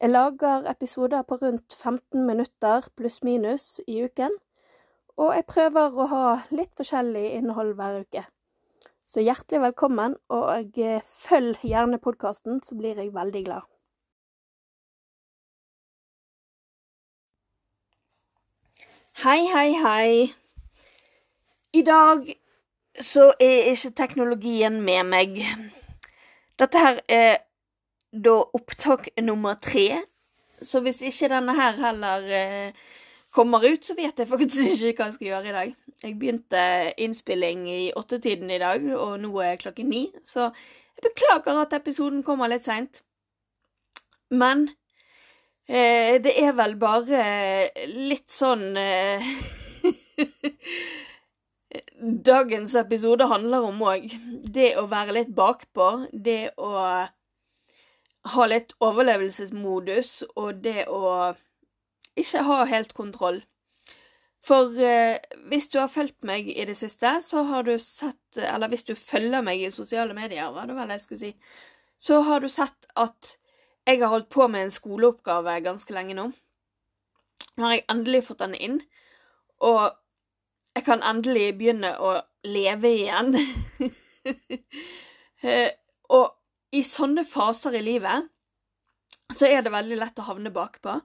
Jeg lager episoder på rundt 15 minutter pluss-minus i uken, og jeg prøver å ha litt forskjellig innhold hver uke. Så hjertelig velkommen, og eh, følg gjerne podkasten, så blir jeg veldig glad. Hei, hei, hei. I dag så er ikke teknologien med meg. Dette her er da opptak nummer tre, så hvis ikke denne her heller eh, kommer ut, så vet jeg faktisk ikke hva jeg skal gjøre i dag. Jeg begynte innspilling i åttetiden i dag, og nå er klokken ni, så jeg beklager at episoden kommer litt seint. Men eh, det er vel bare litt sånn eh, Dagens episode handler om òg det å være litt bakpå, det å ha litt overlevelsesmodus, og det å ikke ha helt kontroll. For eh, hvis du har fulgt meg i det siste, så har du sett Eller hvis du følger meg i sosiale medier, var det vel jeg skulle si, så har du sett at jeg har holdt på med en skoleoppgave ganske lenge nå. Nå har jeg endelig fått den inn, og jeg kan endelig begynne å leve igjen. eh, og i sånne faser i livet så er det veldig lett å havne bakpå.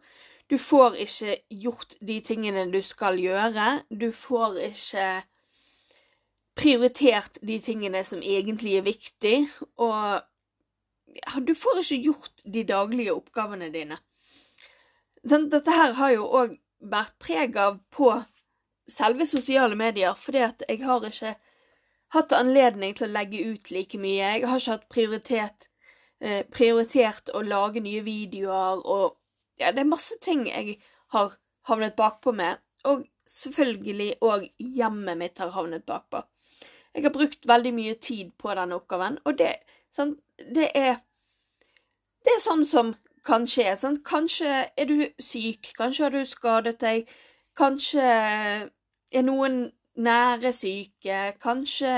Du får ikke gjort de tingene du skal gjøre. Du får ikke prioritert de tingene som egentlig er viktig, og du får ikke gjort de daglige oppgavene dine. Sånn, dette her har jo òg vært preg av på selve sosiale medier, fordi at jeg har ikke hatt anledning til å legge ut like mye. Jeg har ikke hatt prioritet, eh, prioritert å lage nye videoer og ja, det er masse ting jeg har havnet bakpå med, og selvfølgelig òg hjemmet mitt har havnet bakpå. Jeg har brukt veldig mye tid på denne oppgaven, og det, sånn, det er Det er sånn som kan skje. Sånn. Kanskje er du syk, kanskje har du skadet deg, kanskje er noen nære syke, kanskje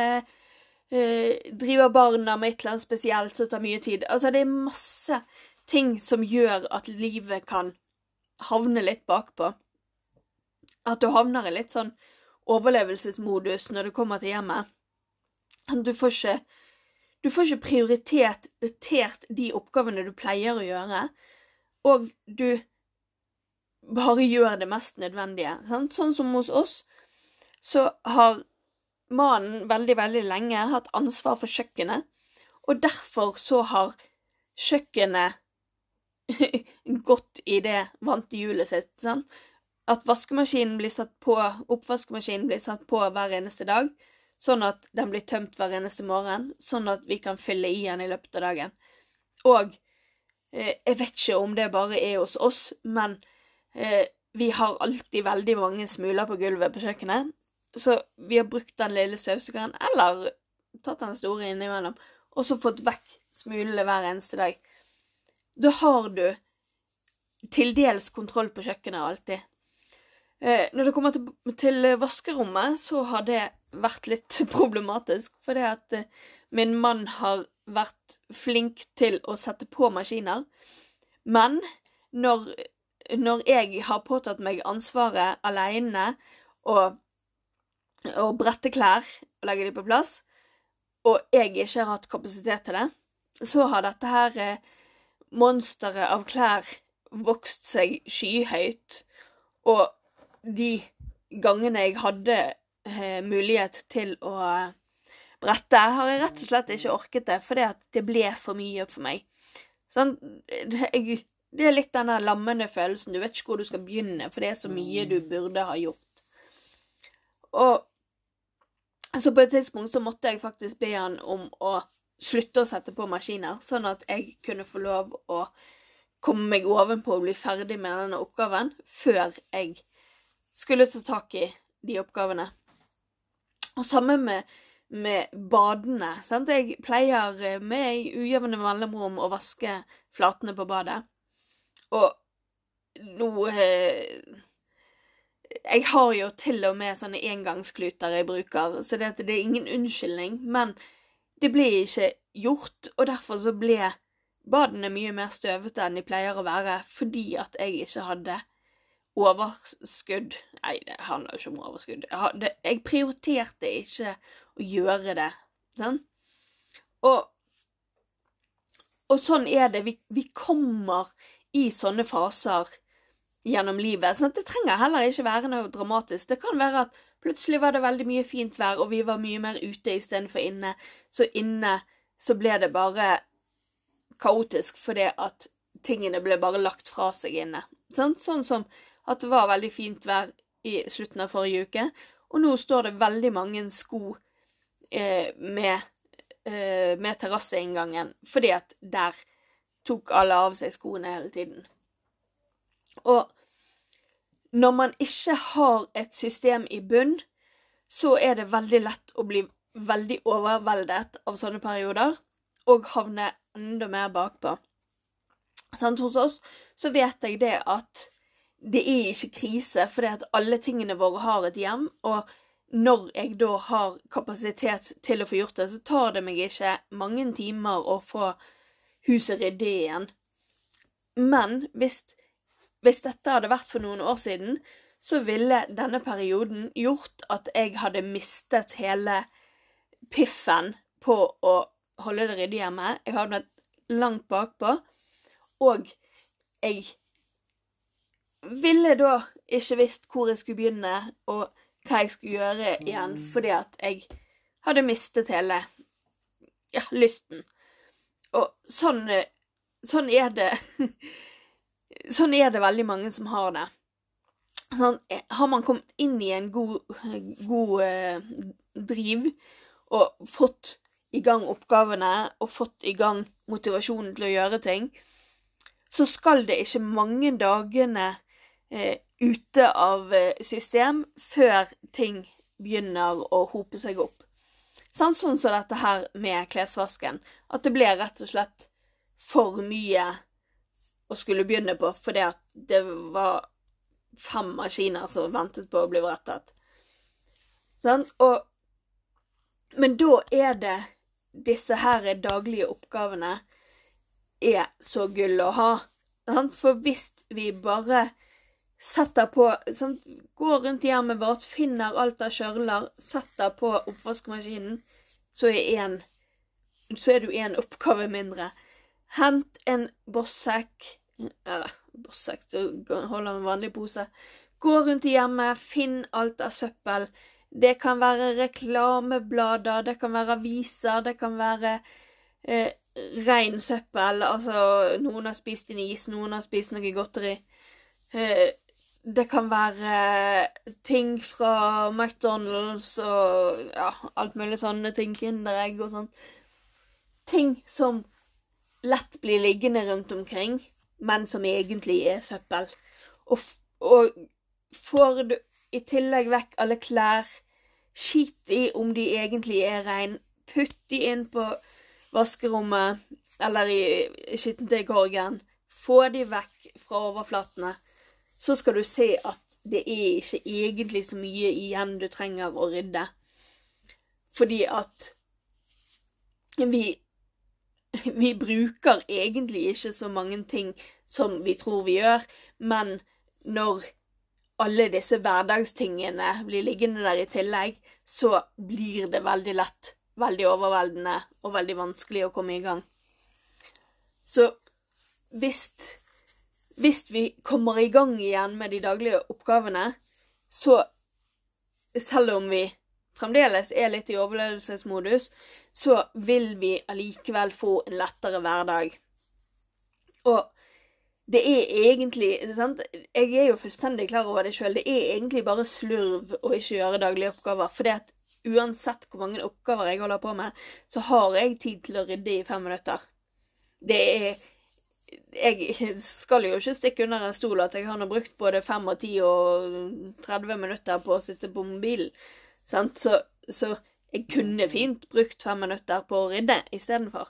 eh, driver barna med et eller annet spesielt som tar mye tid. Altså, det er masse ting som gjør at livet kan havne litt bakpå. At du havner i litt sånn overlevelsesmodus når du kommer til hjemmet. Du får ikke du får ikke prioritert de oppgavene du pleier å gjøre, og du bare gjør det mest nødvendige. Sånn som hos oss, så har mannen veldig, veldig lenge hatt ansvar for kjøkkenet, og derfor så har kjøkkenet gått i det vante hjulet sitt. Sant? At vaskemaskinen blir satt på, oppvaskmaskinen blir satt på hver eneste dag, sånn at den blir tømt hver eneste morgen, sånn at vi kan fylle i den i løpet av dagen. Og eh, jeg vet ikke om det bare er hos oss, men eh, vi har alltid veldig mange smuler på gulvet på kjøkkenet, så vi har brukt den lille støvsugeren, eller tatt den store innimellom, og så fått vekk smulene hver eneste dag. Da har du til dels kontroll på kjøkkenet alltid. Eh, når det kommer til, til, vaskerommet, så har det vært litt problematisk. Fordi at eh, min mann har vært flink til å sette på maskiner. Men når, når jeg har påtatt meg ansvaret aleine og, og brette klær og legge dem på plass, og jeg ikke har hatt kapasitet til det, så har dette her eh, monsteret av klær vokst seg skyhøyt, og de gangene jeg hadde eh, mulighet til å brette, har jeg rett og slett ikke orket det, fordi at det ble for mye for meg. Sånn, jeg, det er litt denne lammende følelsen. Du vet ikke hvor du skal begynne, for det er så mye du burde ha gjort. Og så på et tidspunkt så måtte jeg faktisk be han om å slutte å sette på maskiner, sånn at jeg kunne få lov å komme meg ovenpå og bli ferdig med denne oppgaven før jeg skulle ta tak i de oppgavene. Og samme med, med badene. Sant? Jeg pleier med ujevne mellomrom å vaske flatene på badet. Og nå eh, Jeg har jo til og med sånne engangskluter jeg bruker, så det, det er ingen unnskyldning. Men det ble ikke gjort, og derfor så ble badene mye mer støvete enn de pleier å være, fordi at jeg ikke hadde overskudd Nei, det handler jo ikke om overskudd. Jeg, hadde, jeg prioriterte ikke å gjøre det. Sånn? Og, og sånn er det. Vi, vi, kommer i sånne faser gjennom livet. Sånn det trenger heller ikke være noe dramatisk. Det kan være at plutselig var det veldig mye fint vær, og vi var mye mer ute istedenfor inne. Så inne så ble det bare kaotisk fordi at tingene ble bare lagt fra seg inne. Sånn, sånn som at det var veldig fint vær i slutten av forrige uke, og nå står det veldig mange sko eh, med, eh, med terrasseinngangen, fordi at der tok alle av seg skoene hele tiden. Og når man ikke har et system i bunn, så er det veldig lett å bli veldig overveldet av sånne perioder og havne enda mer bakpå. Sånn, hos oss så vet jeg det at det er ikke krise, fordi at alle tingene våre har et hjem. Og når jeg da har kapasitet til å få gjort det, så tar det meg ikke mange timer å få huset ryddig igjen. Men hvis, hvis dette hadde vært for noen år siden, så ville denne perioden gjort at jeg hadde mistet hele piffen på å holde det ryddig hjemme. Jeg havnet langt bakpå. Og jeg ville da ikke visst hvor jeg skulle begynne, og hva jeg skulle gjøre igjen, mm. fordi at jeg hadde mistet hele ja, lysten. Og sånn, sånn er det Sånn er det veldig mange som har det. Sånn, har man kommet inn i en god, god eh, driv og fått i gang oppgavene og fått i gang motivasjonen til å gjøre ting, så skal det ikke mange dagene eh, ute av eh, system før ting begynner å hope seg opp. Sånn, sånn som dette her med klesvasken. At det ble rett og slett for mye å skulle begynne på fordi at det var fem maskiner som ventet på å bli brettet. Sånn? Og, men da er det disse her daglige oppgavene er så gull å ha. For hvis vi bare setter på sant? Går rundt i hjemmet vårt, finner alt av kjørler, setter på oppvaskmaskinen, så er, en, så er du én oppgave mindre. Hent en bossekk Eller du holder en vanlig pose. Gå rundt i hjemmet, finn alt av søppel. Det kan være reklameblader, det kan være aviser, det kan være eh, rein søppel. Altså, noen har spist en is, noen har spist noe godteri. Eh, det kan være ting fra McDonald's og ja, alt mulig sånne ting. Kinderegg og sånn. Ting som lett blir liggende rundt omkring, men som egentlig er søppel. Og, og får du i tillegg vekk alle klær. Skit i om de egentlig er rein. Putt de inn på vaskerommet eller i skittentøykorgen. Få de vekk fra overflatene. Så skal du se at det er ikke egentlig så mye igjen du trenger å rydde. Fordi at vi vi bruker egentlig ikke så mange ting som vi tror vi gjør, men når alle disse hverdagstingene blir liggende der i tillegg, så blir det veldig lett veldig overveldende og veldig vanskelig å komme i gang. Så hvis, hvis vi kommer i gang igjen med de daglige oppgavene, så selv om vi fremdeles er litt i overlevelsesmodus, så vil vi allikevel få en lettere hverdag. Og det er egentlig sant? Jeg er jo fullstendig klar over det sjøl. Det er egentlig bare slurv å ikke gjøre daglige oppgaver. For at uansett hvor mange oppgaver jeg holder på med, så har jeg tid til å rydde i fem minutter. Det er jeg skal jo ikke stikke under en stol at jeg har nå brukt både fem og ti og 30 minutter på å sitte på mobilen. Sant? Så, så jeg kunne fint brukt fem minutter på å rydde istedenfor.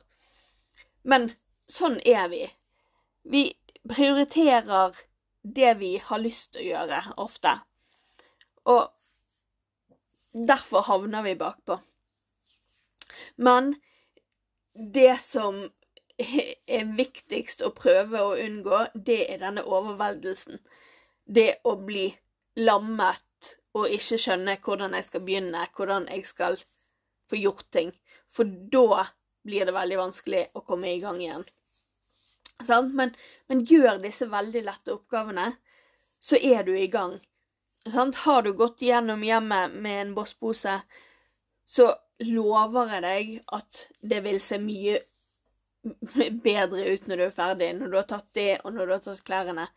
Men sånn er vi. Vi prioriterer det vi har lyst til å gjøre, ofte. Og derfor havner vi bakpå. Men det som er viktigst å prøve å unngå, det er denne overveldelsen. Det å bli lammet og ikke skjønne hvordan jeg skal begynne, hvordan jeg skal få gjort ting. For da blir det veldig vanskelig å komme i gang igjen. Men, men, gjør disse veldig lette oppgavene, så er du i gang. Sant? Har du gått gjennom hjemmet med en bosspose, så lover jeg deg at det vil se mye bedre ut når du er ferdig. Når du har tatt det, og når du har tatt klærne.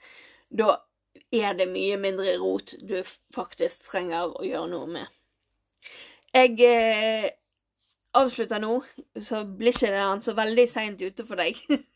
Da er det mye mindre rot du faktisk trenger å gjøre noe med. Jeg eh, avslutter nå, så blir ikke det så veldig seint ute for deg.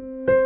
Thank you.